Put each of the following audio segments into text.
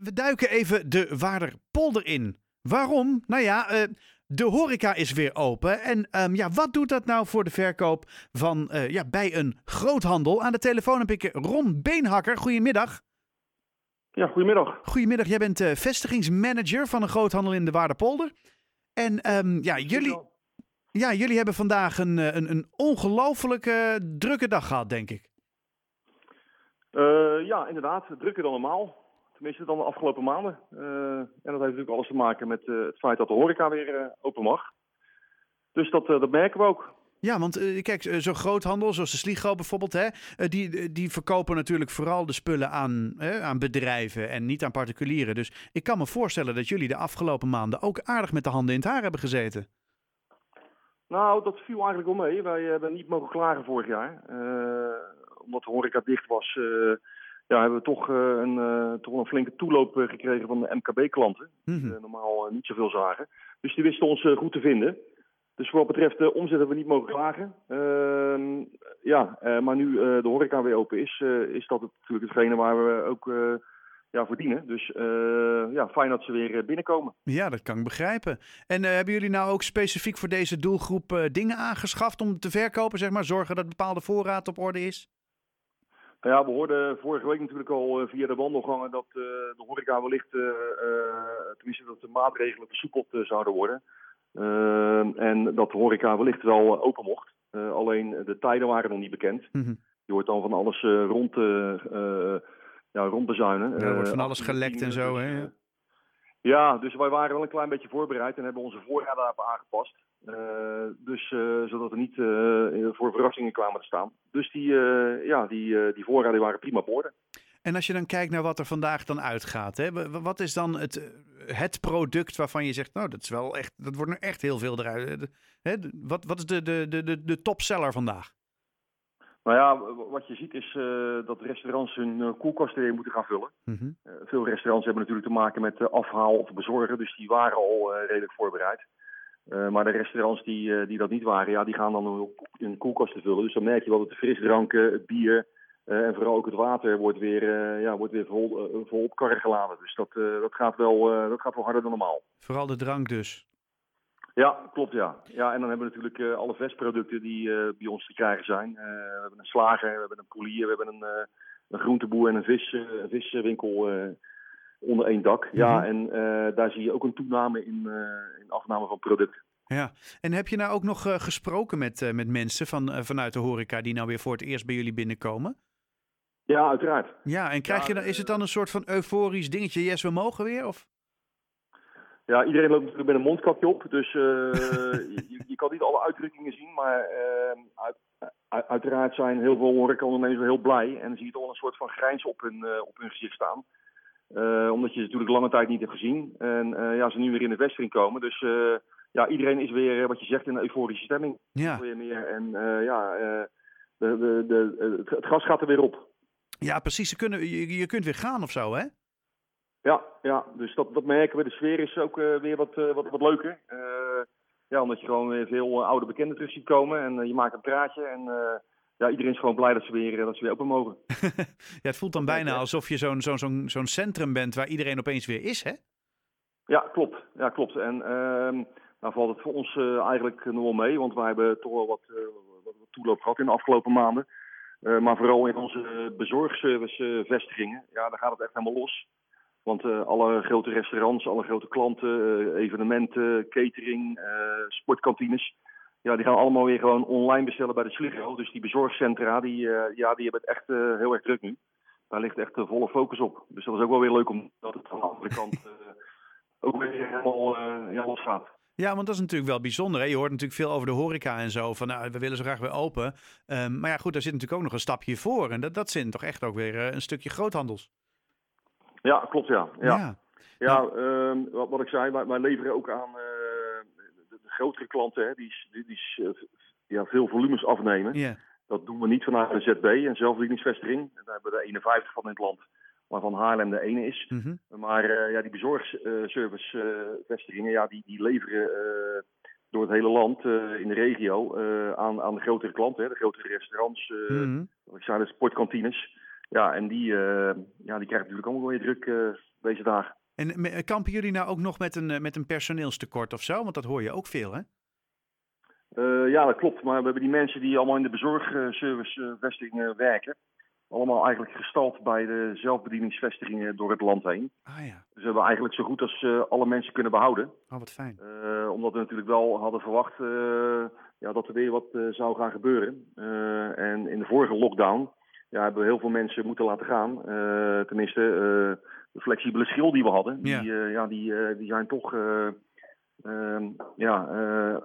we duiken even de Waarderpolder in. Waarom? Nou ja, eh, de horeca is weer open. En ehm, ja, wat doet dat nou voor de verkoop van eh, ja, bij een groothandel? Aan de telefoon heb ik Ron Beenhakker. Goedemiddag. Ja, goedemiddag. Goedemiddag, jij bent eh, vestigingsmanager van een groothandel in de Waarderpolder. En ehm, ja, jullie, ja, jullie hebben vandaag een, een, een ongelooflijke drukke dag gehad, denk ik. Ja, inderdaad. Drukker dan normaal. Tenminste dan de afgelopen maanden. Eh, en dat heeft natuurlijk alles te maken met eh, het feit dat de horeca weer eh, open mag. Dus dat, dat merken we ook. Ja, want kijk, zo'n groothandel zoals de Sligo bijvoorbeeld, hè, die, die verkopen natuurlijk vooral de spullen aan, hè, aan bedrijven en niet aan particulieren. Dus ik kan me voorstellen dat jullie de afgelopen maanden ook aardig met de handen in het haar hebben gezeten. Nou, dat viel eigenlijk wel mee. Wij hebben niet mogen klagen vorig jaar. Omdat de horeca dicht was, ja, hebben we toch, eh, een, eh, toch een flinke toeloop eh, gekregen van de MKB-klanten. Mhm. Die eh, normaal niet zoveel zagen. Dus die wisten ons goed te vinden. Dus voor wat betreft de omzet hebben we niet mogen klagen. Ehm, ja, maar nu de horeca weer open is, is dat natuurlijk hetgene waar we ook ja, verdienen. Dus eh, ja, fijn dat ze weer binnenkomen. Ja, dat kan ik begrijpen. En hebben jullie nou ook specifiek voor deze doelgroep dingen aangeschaft om te verkopen, zeg maar? Zorgen dat bepaalde voorraad op orde is? Nou ja, we hoorden vorige week natuurlijk al eh, via de wandelgangen dat eh, de horeca wellicht, eh, tenminste dat de maatregelen versoepeld zouden worden. En dat de horeca wellicht wel open mocht. Alleen de tijden waren nog niet bekend. Mhm. Je hoort dan van alles rond, ja, rondbezuinen. Ja, er wordt van alles gelekt en zo, dus, hè? eh, ja, dus wij waren wel een klein beetje voorbereid en hebben onze voorraden daarop aangepast. Eh, dus, eh, zodat we niet eh, voor verrassingen kwamen te staan. Dus die, ja, die, die voorraden waren prima op orde. En als je dan kijkt naar wat er vandaag dan uitgaat, hè, wa- wa- wat is dan het, het product waarvan je zegt, nou, dat is wel echt, dat wordt nu echt heel veel eruit. Hè, wat, wat is de, de, de, de, de topseller vandaag? Nou ja, wat je ziet is dat restaurants hun eh, koelkasten weer moeten gaan vullen. Mhm. Veel restaurants hebben natuurlijk te maken met afhaal of bezorgen, dus die waren al redelijk voorbereid. Eh, maar de restaurants die, eh, die dat niet waren, ja, die gaan dan hun, koelkasten vullen. Dus dan merk je wel dat de frisdranken, het bier eh, en vooral ook het water wordt weer, ja, wordt weer vol, vol op karren geladen. Dus dat, dat, gaat wel, dat gaat wel harder dan normaal. Vooral de drank dus. Ja, klopt ja. Ja, en dan hebben we natuurlijk alle vestproducten die bij ons te krijgen zijn. We hebben een slager, we hebben een polier, we hebben een, een groenteboer en een, vis, een viswinkel onder één dak. Ja, Mhm. en eh, daar zie je ook een toename in, eh, in afname van producten. Ja. En heb je nou ook nog eh, gesproken met, met mensen van, vanuit de horeca die nou weer voor het eerst bij jullie binnenkomen? Ja, uiteraard. Ja, en krijg Ja, je dan, is het dan een soort van euforisch dingetje, yes, we mogen weer? Of? Ja, iedereen loopt natuurlijk met een mondkapje op, dus je, je kan niet alle uitdrukkingen zien, maar uit, uit- uiteraard zijn heel veel horecaondernemers heel blij en zie je toch wel een soort van grijns op hun, op hun gezicht staan. Eh, omdat je ze natuurlijk lange tijd niet hebt gezien en eh, ja, ze nu weer in de vesting komen, dus eh, ja, iedereen is weer, wat je zegt, in een euforische stemming. Ja. Weer meer en ja, de, de, de, het, gas gaat er weer op. ja, precies. Ze kunnen, je, je kunt weer gaan of zo, hè? Ja, ja dus dat, dat merken we. De sfeer is ook weer wat, wat, wat leuker. Ja, omdat je gewoon weer veel oude bekenden terug ziet komen. En je maakt een praatje. En ja, iedereen is gewoon blij dat ze weer, eh, dat ze weer open mogen. ja, het voelt dan bijna alsof je zo'n zo'n zo'n zo'n centrum bent waar iedereen opeens weer is, hè? Ja, klopt. Ja, klopt. En ehm nou valt het voor ons eh, eigenlijk nog wel mee. Want wij hebben toch wel wat, eh, wat, wat toeloop gehad in de afgelopen maanden. Maar vooral in onze bezorgservice eh, vestigingen. Ja, daar gaat het echt helemaal los. Want alle grote restaurants, alle grote klanten, evenementen, catering, sportkantines. Ja, die gaan allemaal weer gewoon online bestellen bij de Sligo. Dus die bezorgcentra, die, eh, ja, die hebben het echt eh, heel erg druk nu. Daar ligt echt de volle focus op. Dus dat is ook wel weer leuk om dat het aan de andere kant eh, ook weer helemaal ja, los gaat. Ja, want dat is natuurlijk wel bijzonder. Hè? Je hoort natuurlijk veel over de horeca en zo. Van nou, we willen zo graag weer open. Ehm, maar ja, goed, daar zit natuurlijk ook nog een stapje voor. En dat, dat zit toch echt ook weer een stukje groothandels. Ja, klopt ja. Ja, ja. ja ehm, wat, wat ik zei, wij, wij leveren ook aan grotere klanten hè, die, die, die s- eh, ja, veel volumes afnemen. Ja. Dat doen we niet vanuit een ZB, een zelfbedieningsvestiging. Daar hebben we er 51 van in het land, waarvan Haarlem de ene is. Mhm. Maar eh, ja, die bezorgservice-vestigingen, ja, die, die leveren eh, door het hele land, eh, in de regio, eh, aan, aan de grotere klanten. Hè, de grotere restaurants, eh, Mhm. wat ik zei, de sportkantines. Ja, en die, eh, ja, die krijgen natuurlijk allemaal weer druk, eh, deze dagen. En kampen jullie nou ook nog met een, met een personeelstekort of zo? Want dat hoor je ook veel, hè? ja, dat klopt. Maar we hebben die mensen die allemaal in de bezorgservice-vestigingen werken allemaal eigenlijk gestald bij de zelfbedieningsvestigingen door het land heen. Ah, ja. Dus we hebben eigenlijk zo goed als uh, alle mensen kunnen behouden. Oh, wat fijn. Uh, omdat we natuurlijk wel hadden verwacht ja, dat er weer wat zou gaan gebeuren. en in de vorige lockdown ja, hebben we heel veel mensen moeten laten gaan. tenminste, de flexibele schil die we hadden, ja. die, ja, die, die zijn toch ja,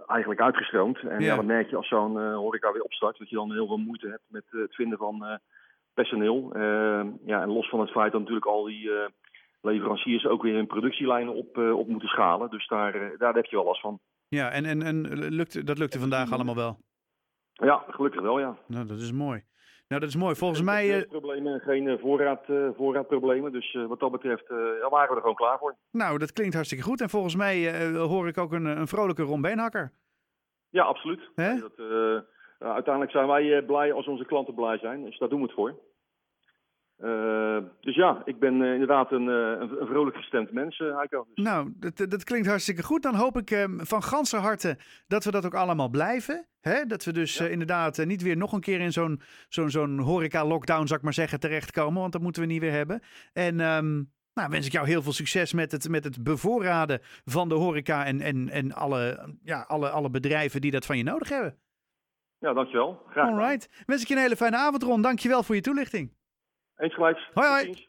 eigenlijk uitgestroomd. En ja. dan merk je als zo'n horeca weer opstart, dat je dan heel veel moeite hebt met het vinden van personeel. Uh, ja, en los van het feit dat natuurlijk al die leveranciers ook weer hun productielijnen op, op moeten schalen. Dus daar, daar heb je wel last van. Ja, en, en, en lukt, dat lukte vandaag allemaal wel? Ja, gelukkig wel, ja. Nou, dat is mooi. Nou, dat is mooi. Volgens mij... Geen problemen, geen voorraad, voorraadproblemen. Dus wat dat betreft waren we er gewoon klaar voor. Nou, dat klinkt hartstikke goed. En volgens mij hoor ik ook een, een vrolijke rombeenhakker. Ja, absoluut. Dat, uiteindelijk zijn wij blij als onze klanten blij zijn. Dus daar doen we het voor. Uh, dus ja, ik ben inderdaad een, een, een, vrolijk gestemd mens, Heiko. Dus. Nou, dat, dat klinkt hartstikke goed. Dan hoop ik van ganse harte dat we dat ook allemaal blijven. Hè? Dat we dus ja. inderdaad niet weer nog een keer in zo'n zo'n zo'n horeca-lockdown, zou ik maar zeggen, terechtkomen. Want dat moeten we niet weer hebben. En... Um, nou, wens ik jou heel veel succes met het, met het bevoorraden van de horeca en, en, en alle, ja, alle, alle bedrijven die dat van je nodig hebben. Ja, dankjewel. Graag All right. Wens ik je een hele fijne avond, Ron. Dankjewel voor je toelichting. Eens gelijk. Hoi, hoi.